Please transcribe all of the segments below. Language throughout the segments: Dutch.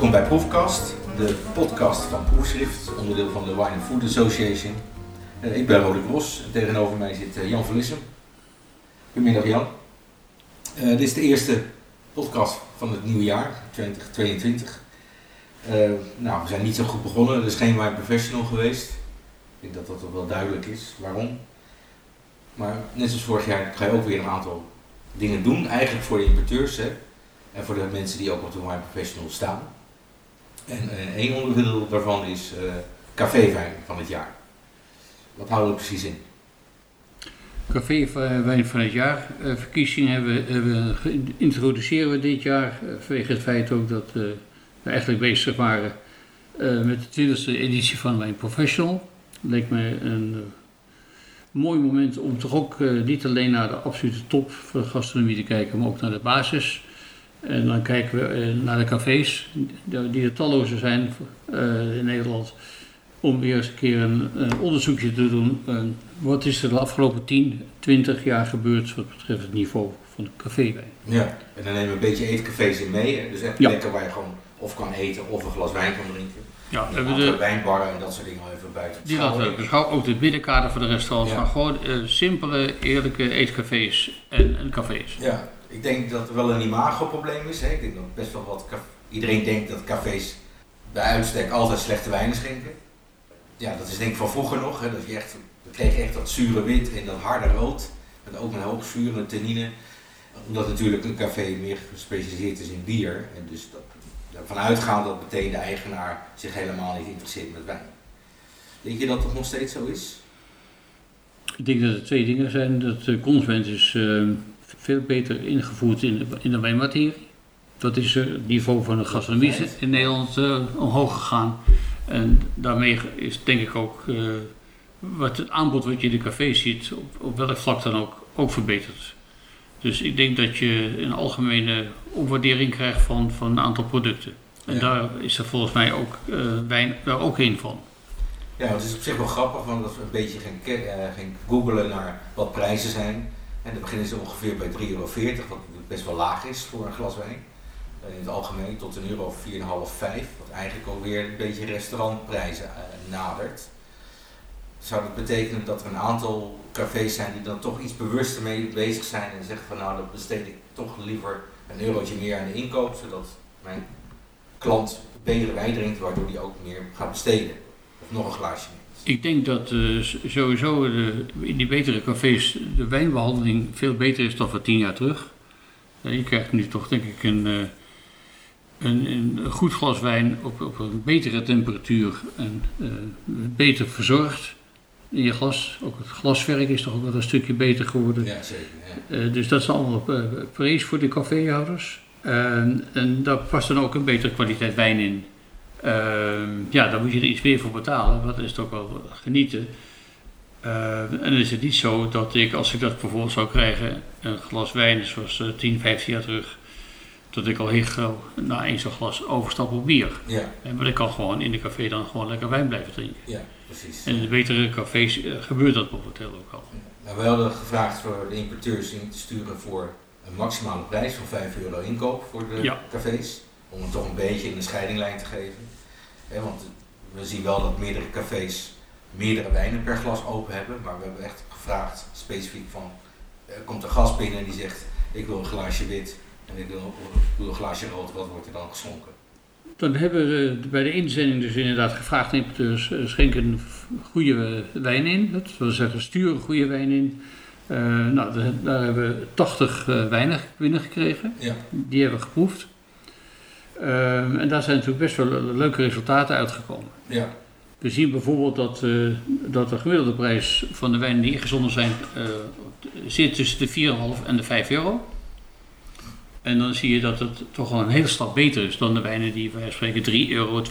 Welkom bij Proefkast, de podcast van Proefschrift, onderdeel van de Wine and Food Association. Uh, ik ben Roderick Ros en tegenover mij zit uh, Jan van Lissem. Goedemiddag Jan. Uh, dit is de eerste podcast van het nieuwe jaar, 2022. nou, we zijn niet zo goed begonnen, er is geen Wine Professional geweest. Ik denk dat dat wel duidelijk is waarom. Maar net zoals vorig jaar ga je ook weer een aantal dingen doen, eigenlijk voor de importeurs en voor de mensen die ook op de wine professional staan. En uh, één onderdeel daarvan is uh, caféwijn van het jaar. Wat houden we precies in? Caféwijn van het jaar uh, verkiezingen hebben, hebben, introduceren we dit jaar vanwege het feit ook dat we eigenlijk bezig waren met de 20e editie van Wijn Professional. Leek me een mooi moment om toch ook niet alleen naar de absolute top van de gastronomie te kijken, maar ook naar de basis. En dan kijken we uh, naar de cafés, die er talloze zijn uh, in Nederland, om weer eens een keer een, een onderzoekje te doen. wat is er de afgelopen 10, 20 jaar gebeurd wat betreft het niveau van de caféwijn? Ja, en dan nemen we een beetje eetcafés in mee. Dus echt plekken ja. waar je gewoon of kan eten of een glas wijn kan drinken. Ja, we hebben de wijnbarren en dat soort dingen even buiten. Die laten we dus ook de binnenkader voor de restaurants, ja. gewoon uh, simpele, eerlijke eetcafés en, en, cafés. Ja, ik denk dat er wel een imagoprobleem is. Hè. Ik denk dat best wel wat iedereen denkt dat cafés bij uitstek altijd slechte wijnen schenken. Ja, dat is denk ik van vroeger nog. Hè, dat je echt, kreeg je echt dat zure wit en dat harde rood. Met ook met hoog zuur en tannine. Omdat natuurlijk een café meer gespecialiseerd is in bier. En dus dat ervan uitgaan dat meteen de eigenaar zich helemaal niet interesseert met wijn. Denk je dat dat nog steeds zo is? Ik denk dat er twee dingen zijn. Dat de consument is uh, veel beter ingevoerd in de, in de wijnmaterie. Dat is het niveau van de gastronomie in Nederland uh, omhoog gegaan. En daarmee is denk ik ook uh, wat het aanbod wat je in de café ziet, op, op welk vlak dan ook, ook verbeterd. Dus ik denk dat je een algemene opwaardering krijgt van, van een aantal producten. En daar is er volgens mij ook uh, wijn daar ook een van. Ja, het is op zich wel grappig, want dat we een beetje gaan, uh, gaan googlen naar wat prijzen zijn. En dan beginnen ze ongeveer bij 3,40 euro, wat best wel laag is voor een glas wijn. Uh, in het algemeen tot een euro 4,5, 5, wat eigenlijk ook weer een beetje restaurantprijzen nadert zou dat betekenen dat er een aantal cafés zijn die dan toch iets bewuster mee bezig zijn en zeggen van nou dan besteed ik toch liever een eurotje meer aan de inkoop, zodat mijn klant betere wijn drinkt, waardoor die ook meer gaat besteden. Of nog een glaasje. Ik denk dat uh, sowieso de, in die betere cafés de wijnbehandeling veel beter is dan voor tien jaar terug. Uh, je krijgt nu toch denk ik een, uh, een, een, goed glas wijn op, op een betere temperatuur en beter verzorgd in je glas. Ook het glaswerk is toch ook wel een stukje beter geworden. Ja, zeker. Ja. Dus dat is allemaal prijs voor de caféhouders. En daar past dan ook een betere kwaliteit wijn in. Ehm, ja, daar moet je er iets meer voor betalen, maar dat is toch wel genieten. Ehm, en dan is het niet zo dat ik, als ik dat bijvoorbeeld zou krijgen, een glas wijn zoals 10, 15 jaar terug, dat ik al heel gauw na één zo'n glas overstap op bier. Ja. En maar ik kan gewoon in de café dan gewoon lekker wijn blijven drinken. Ja, precies. En in de betere cafés uh, gebeurt dat momenteel ook al. Ja. we hadden gevraagd voor de importeurs in te sturen voor een maximale prijs van 5 euro inkoop voor de ja. cafés. Om het toch een beetje in de scheidinglijn te geven. He, want we zien wel dat meerdere cafés meerdere wijnen per glas open hebben. Maar we hebben echt gevraagd specifiek van, er komt een gast binnen en die zegt ik wil een glaasje wit en ik wil, een glaasje rood, wat wordt er dan geschonken? Dan hebben we bij de inzending dus inderdaad gevraagd importeurs uh, schenken goede wijn in. Dat wil zeggen stuur een goede wijn in. Uh, nou, daar hebben we 80 uh, wijnen binnengekregen. Ja. Die hebben we geproefd. En daar zijn natuurlijk best wel leuke resultaten uitgekomen. Ja. We zien bijvoorbeeld dat, dat de gemiddelde prijs van de wijnen die ingezonden zijn zit tussen de 4,5 en de 5 euro. En dan zie je dat het toch wel een hele stap beter is dan de wijnen die wij spreken 3 euro, 2,80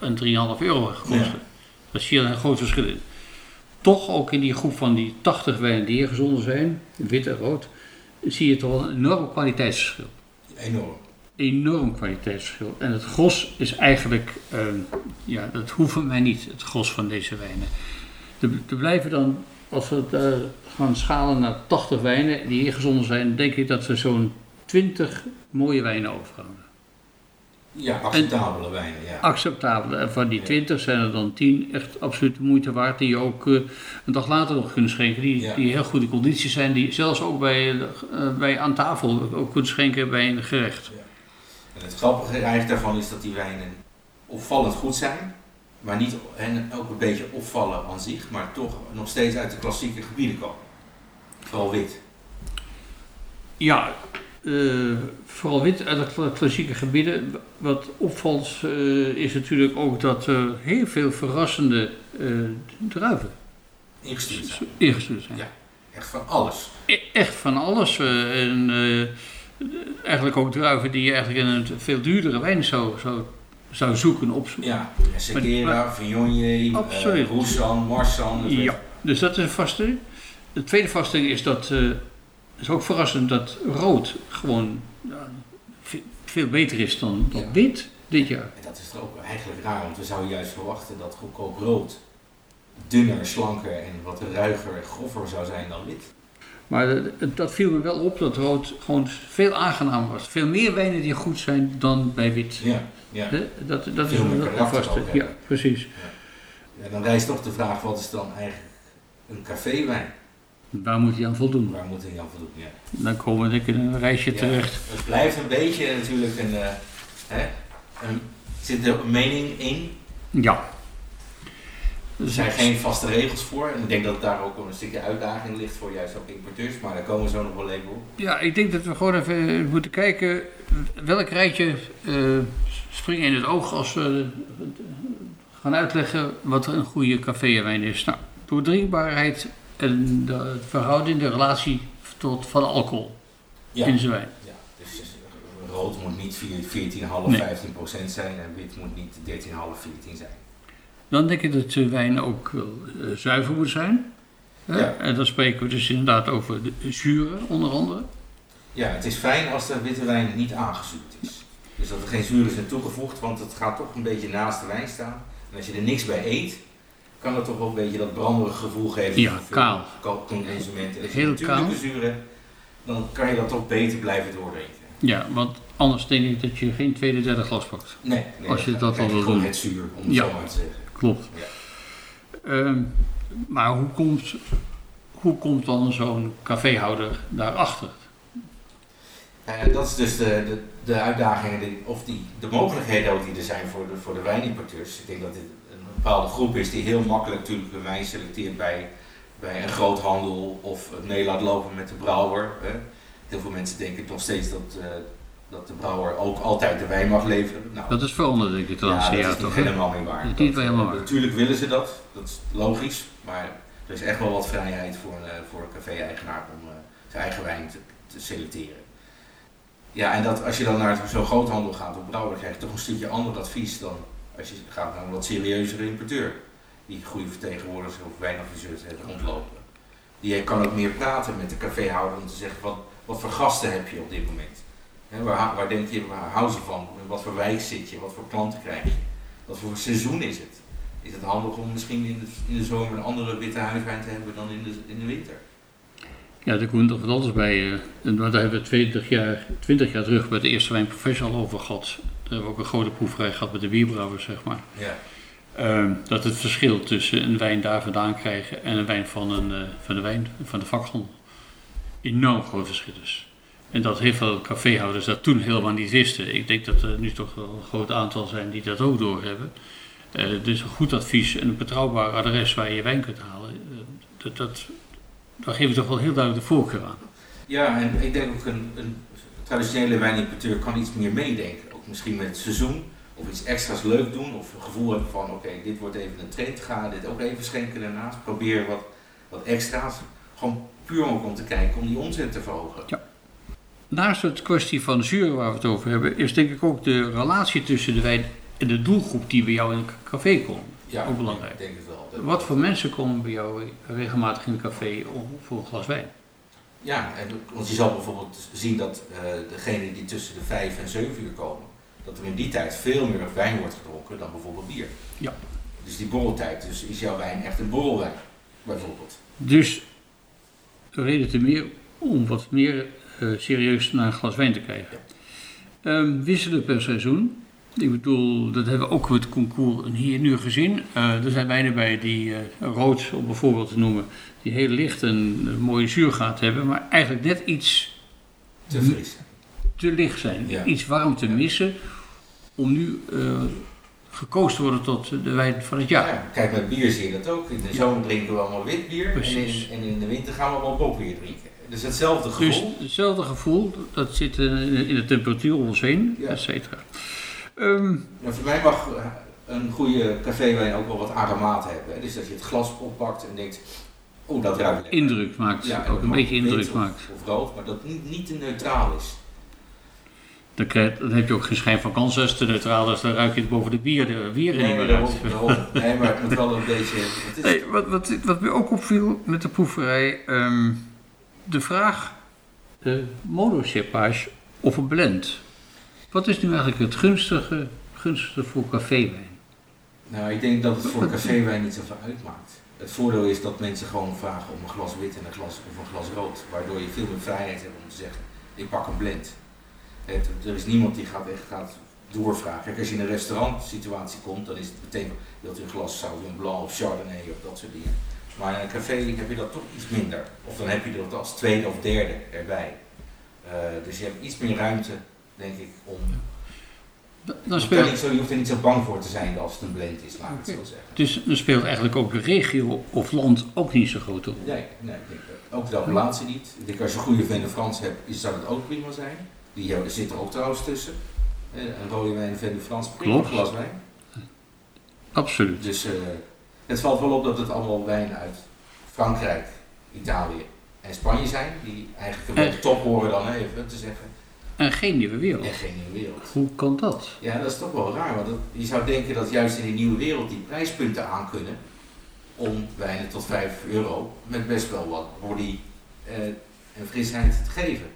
en 3,5 euro gekost. Ja. Dat zie je een groot verschil in. Toch ook in die groep van die 80 wijnen die hier gezonden zijn, wit en rood, zie je toch wel een enorm kwaliteitsverschil. Enorm. Enorm kwaliteitsverschil. En het gros is eigenlijk, uh, ja, dat hoeven wij niet, het gros van deze wijnen. Er blijven dan, als we uh, gaan schalen naar 80 wijnen die hier gezonden zijn, denk ik dat we zo'n 20 mooie wijnen overhouden. Ja, acceptabele wijnen, ja. acceptabele. En van die Ja. 20 zijn er dan 10 echt absoluut de moeite waard, die je ook eh, een dag later nog kunt schenken. Die, Ja. die heel goede condities zijn, die zelfs ook bij, eh, bij aan tafel ook kunt schenken bij een gerecht. En het grappige eigenlijk daarvan is dat die wijnen opvallend goed zijn, maar niet en ook een beetje opvallen aan zich, maar toch nog steeds uit de klassieke gebieden komen. Vooral wit. Ja, eh, vooral wit uit de kla- klassieke gebieden. Wat opvalt eh, is natuurlijk ook dat er heel veel verrassende eh, druiven Ingestuurd zijn. ingestuurd zijn. Ja. Echt van alles. E- Echt van alles. en eigenlijk ook druiven die je eigenlijk in een veel duurdere wijn zou, zou, zou zoeken, opzoeken. Ja, Sequeira, Viognier, uh, Roussan, Marsan. dus Ja, dus dat is een vaste. De tweede vasting is dat, eh is ook verrassend, dat rood gewoon veel beter is dan, dan Ja. wit dit jaar. En dat is toch ook eigenlijk raar, want we zouden juist verwachten dat goedkoop rood dunner, slanker en wat ruiger en groffer zou zijn dan wit. Maar dat viel me wel op, dat rood gewoon veel aangenamer was. Veel meer wijnen die goed zijn dan bij wit. Ja, ja. Dat, dat is Veel dat een vaste. Ja, precies. En dan rijst toch de vraag, wat is dan eigenlijk een caféwijn? Waar moet hij aan voldoen? Waar moet hij aan voldoen? Ja. Dan komen we in een reisje Ja, terecht. Het blijft een beetje natuurlijk een, eh, hè, een zit er een mening in. Ja. Er zijn geen vaste regels voor. En ik denk dat daar ook een stukje uitdaging ligt voor juist ook importeurs. Maar daar komen we zo nog wel even op. Ja, ik denk dat we gewoon even moeten kijken welk rijtje eh springt in het oog als we gaan uitleggen wat een goede caféwijn is. Nou, doordrinkbaarheid en de verhouding, de relatie tot, van alcohol Ja, in zijn wijn. ja dus eh, rood moet niet 14,5, Nee. 15 procent zijn. En wit moet niet 13,5, 14 zijn. Dan denk ik dat de wijn ook wel, eh, zuiver moet zijn. Hè? Ja. En dan spreken we dus inderdaad over de zuren onder andere. Ja, het is fijn als de witte wijn niet aangezuurd is. Dus dat er geen zuren zijn toegevoegd, want het gaat toch een beetje naast de wijn staan. En als je er niks bij eet, kan dat toch wel een beetje dat branderige gevoel geven. Ja, kaal. consumenten. En als je Heel natuurlijke kaal. zuren, dan kan je dat toch beter blijven doordrinken. Ja, want anders denk ik dat je geen tweede, derde glas pakt. Nee, nee Als je dat al wil doen. het zuur, om het Ja. zo maar te zeggen. Klopt. Ja. Ehm, maar hoe komt, hoe komt dan zo'n caféhouder daarachter? Eh, dat is dus de, de, de uitdagingen, die- of die, de mogelijkheden ook die er zijn voor de, voor de wijnimporteurs. Ik denk dat dit een bepaalde groep is die heel makkelijk natuurlijk een wijn selecteert bij, bij een groothandel of het mee laat lopen met de brouwer. Hè. Heel veel mensen denken nog steeds dat, eh, dat de brouwer ook altijd de wijn mag leveren. Nou, Dat is veranderd, denk ik de ja, dat is niet toch? helemaal meer waar. Dat is niet helemaal eh, waar. Natuurlijk willen ze dat, dat is logisch, maar er is echt wel wat vrijheid voor een, eh, voor een café-eigenaar om eh, zijn eigen wijn te, te selecteren. Ja, en dat, als je dan naar zo'n groothandel gaat op brouwer, krijg je toch een stukje ander advies dan als je gaat naar een wat serieuzere importeur. Die goede vertegenwoordigers of wijnadviseurs heeft rondlopen. Die kan ook meer praten met de caféhouder om te zeggen wat, wat voor gasten heb je op dit moment. Waar, waar denk je, waar houden ze van? In wat voor wijk zit je? Wat voor klanten krijg je? Wat voor seizoen is het? Is het handig om misschien in de, in de zomer een andere witte huiswijn te hebben dan in de, in de winter? Ja, daar komt nog wat anders bij. eh, en daar hebben we 20 jaar, 20 jaar terug bij de eerste wijn professional over gehad. Daar hebben we ook een grote proeverij gehad met de bierbrouwers, zeg maar. Ja. Ehm, dat het verschil tussen een wijn daar vandaan krijgen en een wijn van, een, eh, van, de, wijn, van de vakhandel enorm groot verschil is. En dat heel veel caféhouders dat toen helemaal niet wisten. Ik denk dat er nu toch wel een groot aantal zijn die dat ook doorhebben. Eh dus een goed advies en een betrouwbaar adres waar je je wijn kunt halen, eh, dat, dat, daar geef ik toch wel heel duidelijk de voorkeur aan. Ja, en ik denk ook een, een traditionele wijnimporteur kan iets meer meedenken. Ook misschien met het seizoen. Of iets extra's leuk doen. Of een gevoel hebben van oké, dit wordt even een trend. Ga dit ook even schenken daarnaast. Probeer wat, wat extra's. Gewoon puur ook om te kijken om die omzet te verhogen. Naast het kwestie van zuur waar we het over hebben, is denk ik ook de relatie tussen de wijn en de doelgroep die bij jou in het café komt. Ja, Ook belangrijk. Ik denk het wel. Wat voor mensen komen bij jou regelmatig in het café voor een glas wijn? Ja, en, want je zal bijvoorbeeld zien dat eh degenen die tussen de 5 en 7 uur komen, dat er in die tijd veel meer wijn wordt gedronken dan bijvoorbeeld bier. Ja. Dus die borreltijd, dus is jouw wijn echt een borrelwijn, bijvoorbeeld. Dus reden te meer om wat meer serieus naar een glas wijn te kijken. Ehm, wisselen per seizoen. Ik bedoel, dat hebben we ook met het concours hier nu gezien. Eh, er zijn wijnen bij die eh, rood, om bijvoorbeeld te noemen, die heel licht en een mooie zuurgaat hebben, maar eigenlijk net iets Te fris. te licht zijn. Ja. Iets warm te missen om nu eh, gekozen te worden tot de wijn van het jaar. Ja, kijk, met bier zie je dat ook. In de zomer drinken we allemaal wit bier en in, en in de winter gaan we allemaal bokbier drinken. Dus hetzelfde Dus gevoel. hetzelfde gevoel, dat zit in in de temperatuur om ons heen, Ja. et cetera. Nou, voor mij mag eh, een goede caféwijn ook wel wat aromaat hebben. Hè. Dus dat je het glas oppakt en denkt, oh dat ruikt lekker. indruk maakt, Ja, ook een beetje indruk of, maakt. Of rood, maar dat niet, niet te neutraal is. Dan, krijg, dan heb je ook geen schijn van kans als te neutraal is, dan ruik je het boven de bier, de bier niet Nee, meer uit. nee, maar het moet wel een beetje... Het is, Hey, wat, wat, wat me ook opviel met de proeverij, ehm, de vraag, de monocepage of een blend. Wat is nu eigenlijk het gunstige, gunstige voor caféwijn? Nou, ik denk dat het voor caféwijn niet zoveel uitmaakt. Het voordeel is dat mensen gewoon vragen om een glas wit en een glas, of een glas rood. Waardoor je veel meer vrijheid hebt om te zeggen, ik pak een blend. Er is niemand die gaat echt gaat doorvragen. Kijk, als je in een restaurantsituatie komt, dan is het meteen, wilt u een glas Sauvignon Blanc of Chardonnay of dat soort dingen. Maar in een café heb je dat toch iets minder. Of dan heb je dat als tweede of derde erbij. Eh, dus je hebt iets meer ruimte, denk ik, om... Dan speelt, niet zo, je hoeft er niet zo bang voor te zijn als het een blend is, laat ik het zo zeggen. dus dan speelt eigenlijk ook de regio of land ook niet zo'n grote rol. Nee, nee, ik denk dat ook de niet. Ik denk als je een goede Vin de France hebt, is- zou dat ook prima zijn. Die zit er ook trouwens tussen. Eh, Een rode wijn en Vin de France, prima Klopt. glas wijn. Absoluut. Dus eh, het valt wel op dat het allemaal wijnen uit Frankrijk, Italië en Spanje zijn. Die eigenlijk een beetje top horen dan even te zeggen. En geen nieuwe wereld. En geen nieuwe wereld. Hoe kan dat? Ja, dat is toch wel raar. Want dat- je zou denken dat juist in die nieuwe wereld die prijspunten aan kunnen om wijnen tot 5 euro met best wel wat body eh, en frisheid te geven.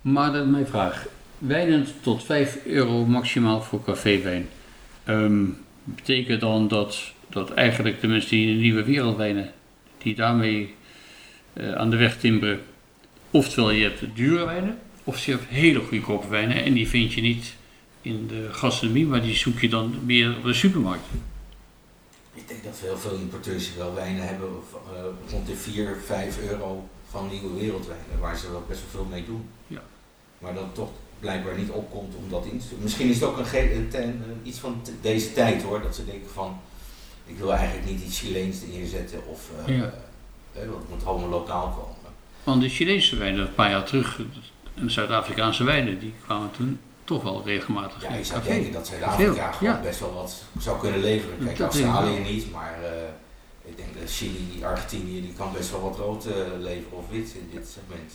Maar dan mijn vraag. Wijnen tot 5 euro maximaal voor caféwijn. Ehm betekent dan dat, dat eigenlijk de mensen die in de nieuwe wereld wijnen, die daarmee eh, aan de weg timmeren, oftewel je hebt dure wijnen, of je hebt hele goedkope wijnen en die vind je niet in de gastronomie, maar die zoek je dan meer op de supermarkt. Ik denk dat heel veel importeurs wel wijnen hebben eh, rond de 4, 5 euro van nieuwe wereldwijnen, waar ze wel best wel veel mee doen. Ja. Maar dat toch blijkbaar niet opkomt om dat in te doen. Misschien is het ook een, een iets van deze tijd hoor, dat ze denken van ik wil eigenlijk niet iets Chileens neerzetten of eh, Ja. eh, want het moet allemaal lokaal komen. Want de Chinese wijnen, een paar jaar terug, en de Zuid-Afrikaanse wijnen, die kwamen toen toch wel regelmatig Ja, het zou denken dat Zuid-Afrika gewoon ja. best wel wat zou kunnen leveren. Kijk, Dat ik Australië niet, maar eh, ik denk dat Chili, Argentinië, die kan best wel wat rood eh, leveren of wit in dit segment.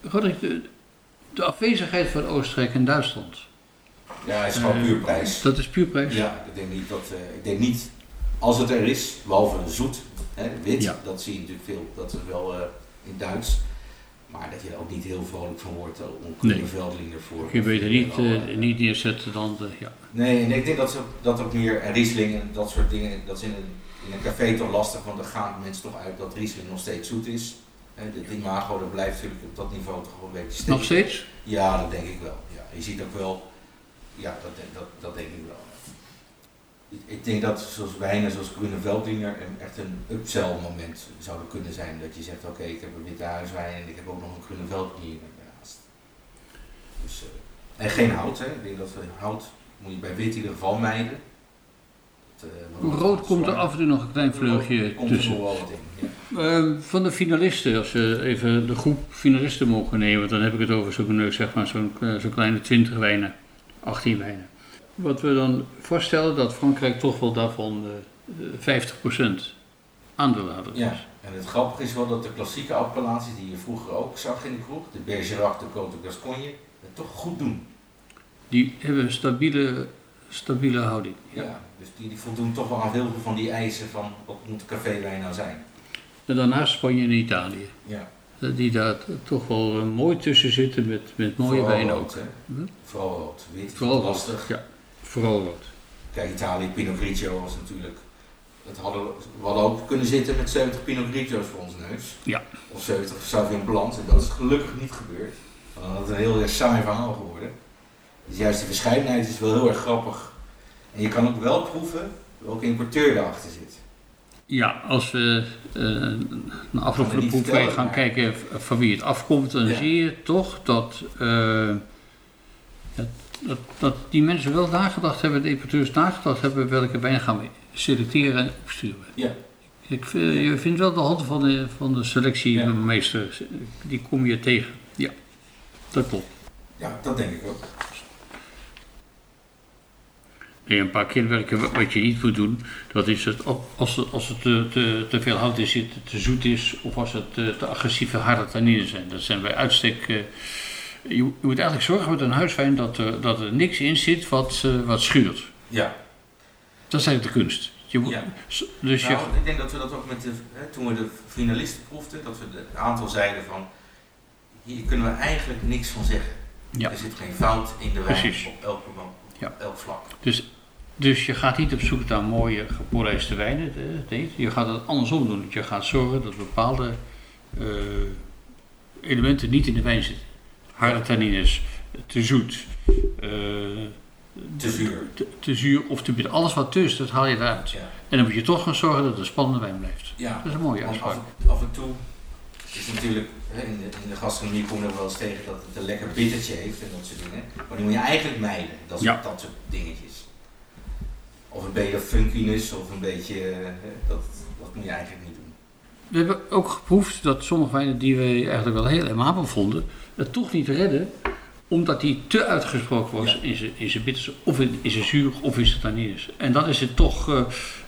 Roderick, de, de afwezigheid van Oostenrijk en Duitsland. Ja, het is gewoon Eh, puur prijs. Dat is puur prijs? Ja, ik denk niet dat, eh, ik denk niet, als het er is, behalve een zoet, hè, wit, Ja. dat zie je natuurlijk veel, dat is wel eh, in Duits. Maar dat je er ook niet heel vrolijk van wordt om Nee. een veldlinger voor. Je weet er niet, niet neerzetten dan de, ja. Nee, en ik denk dat, ze, dat ook meer en Riesling en dat soort dingen, dat is in een, in een café toch lastig, want dan gaan mensen toch uit dat Riesling nog steeds zoet is. Het imago, dat blijft natuurlijk op dat niveau toch wel een beetje steken. Nog steeds? Ja, dat denk ik wel. Ja, je ziet ook wel, ja, dat, denk- dat, dat denk ik wel. Ik, ik denk dat zoals wijnen zoals Grüne Veltliner een- echt een upsell moment zouden kunnen zijn. Dat je zegt, oké, ik heb een witte huiswijn en ik heb ook nog een Grüne Veltliner daarnaast. Dus, eh, en geen hout, hè. Ik denk dat we hout moet je bij wit in ieder geval mijden. Dat, eh, Rood komt er af en toe nog een klein vleugje Komt er tussen. nog wel wat in, ja. Ehm, van de finalisten, als we even de groep finalisten mogen nemen, dan heb ik het over zo'n eh, zeg maar, zo'n eh, zo'n kleine 20 wijnen, 18 wijnen. Wat we dan voorstellen dat Frankrijk toch wel daarvan eh, 50% aandeelhouder is. Ja, en het grappige is wel dat de klassieke appellaties die je vroeger ook zag in de kroeg, de Bergerac, de Côte de Gascogne, het toch goed doen. Die hebben een stabiele, stabiele houding. Ja. dus die, die voldoen toch wel aan veel van die eisen van wat moet caféwijn nou zijn. En daarnaast Spanje en Italië. Ja, Die daar toch wel eh, mooi tussen zitten met, met mooie rood, ook. Hm? Vooral rood. Wit, Vooral lastig. ja. Vooral rood. Kijk, Italië, Pinot Grigio was natuurlijk... Het hadden, we hadden ook kunnen zitten met 70 Pinot Grigio's voor ons neus. Ja. Of 70 Sauvignon Blancs. En dat is gelukkig niet gebeurd. Dan had het een heel erg saai verhaal geworden. Dus juist de verscheidenheid is wel heel erg grappig. En je kan ook wel proeven welke importeur erachter zit. Ja, als we uh, na afloop van de gaan kijken van wie het afkomt, dan zie je toch dat, dat, dat, dat, die mensen wel nagedacht hebben, de importeurs nagedacht hebben welke wijnen gaan we selecteren en opsturen. Ja. Ik, je vindt wel de hand van de, van de selectiemeester, die kom je tegen. Ja, dat klopt. Ja, dat denk ik ook. En een paar kenmerken wat je niet moet doen, dat is het als, het, als het te, te, te, veel hout in zit, te zoet is of als het te, te agressieve harde tanninen zijn. Dat zijn bij uitstek. Uh, je, je, moet eigenlijk zorgen met een huiswijn dat, uh, dat er niks in zit wat, uh, wat schuurt. Ja. Dat is eigenlijk de kunst. Je moet, Ja. Dus nou, je, ik denk dat we dat ook met de, hè, toen we de finalisten proefden, dat we het aantal zeiden van, hier kunnen we eigenlijk niks van zeggen. Ja. Er zit geen fout in de wijn Precies. op elk, op Ja. elk vlak. dus, dus je gaat niet op zoek naar mooie gepolijste wijnen. eh, Nee, je gaat het andersom doen. Je gaat zorgen dat bepaalde eh, elementen niet in de wijn zitten. Harde tannines, te zoet, eh, Te zuur. te, te zuur of te bitter. Alles wat tussen, dat haal je eruit. Ja. En dan moet je toch gaan zorgen dat het een spannende wijn blijft. ja. Dat is een mooie Want uitspraak. af, en- af en toe is natuurlijk, in de, in de gastronomie kom je er wel eens tegen dat het een lekker bittertje heeft en dat soort dingen. Maar die moet je eigenlijk mijden, dat, Ja. dat soort dingetjes. Of een beetje funkiness of een beetje, eh, dat, dat moet je eigenlijk niet doen. We hebben ook geproefd dat sommige wijnen die we eigenlijk wel heel aimabel vonden, het toch niet redden, omdat die te uitgesproken was Ja. in zijn in zijn bitters, of in, in zijn zuur, of in zijn tannines. En dan is het toch, eh,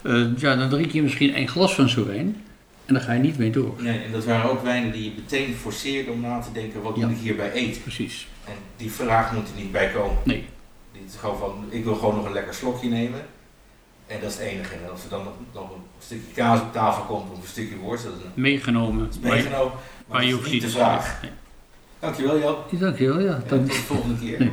eh, ja, dan drink je misschien één glas van zo'n wijn en dan ga je niet mee door. Nee, en dat waren ook wijnen die je meteen forceerde om na te denken, wat Ja. moet ik hierbij eten? Precies. En die vraag moet er niet bij komen. Nee. Dit is gewoon van, ik wil gewoon nog een lekker slokje nemen. En dat is het enige. En als er dan nog, nog een stukje kaas op tafel komt of een stukje worst, dat is een- Meegenomen. dat is Maar, meegenomen. Maar maar je hoeft niet te de vraag. Nee. Dankjewel Jan. Dankjewel, ja. Dank. tot de volgende keer. Nee.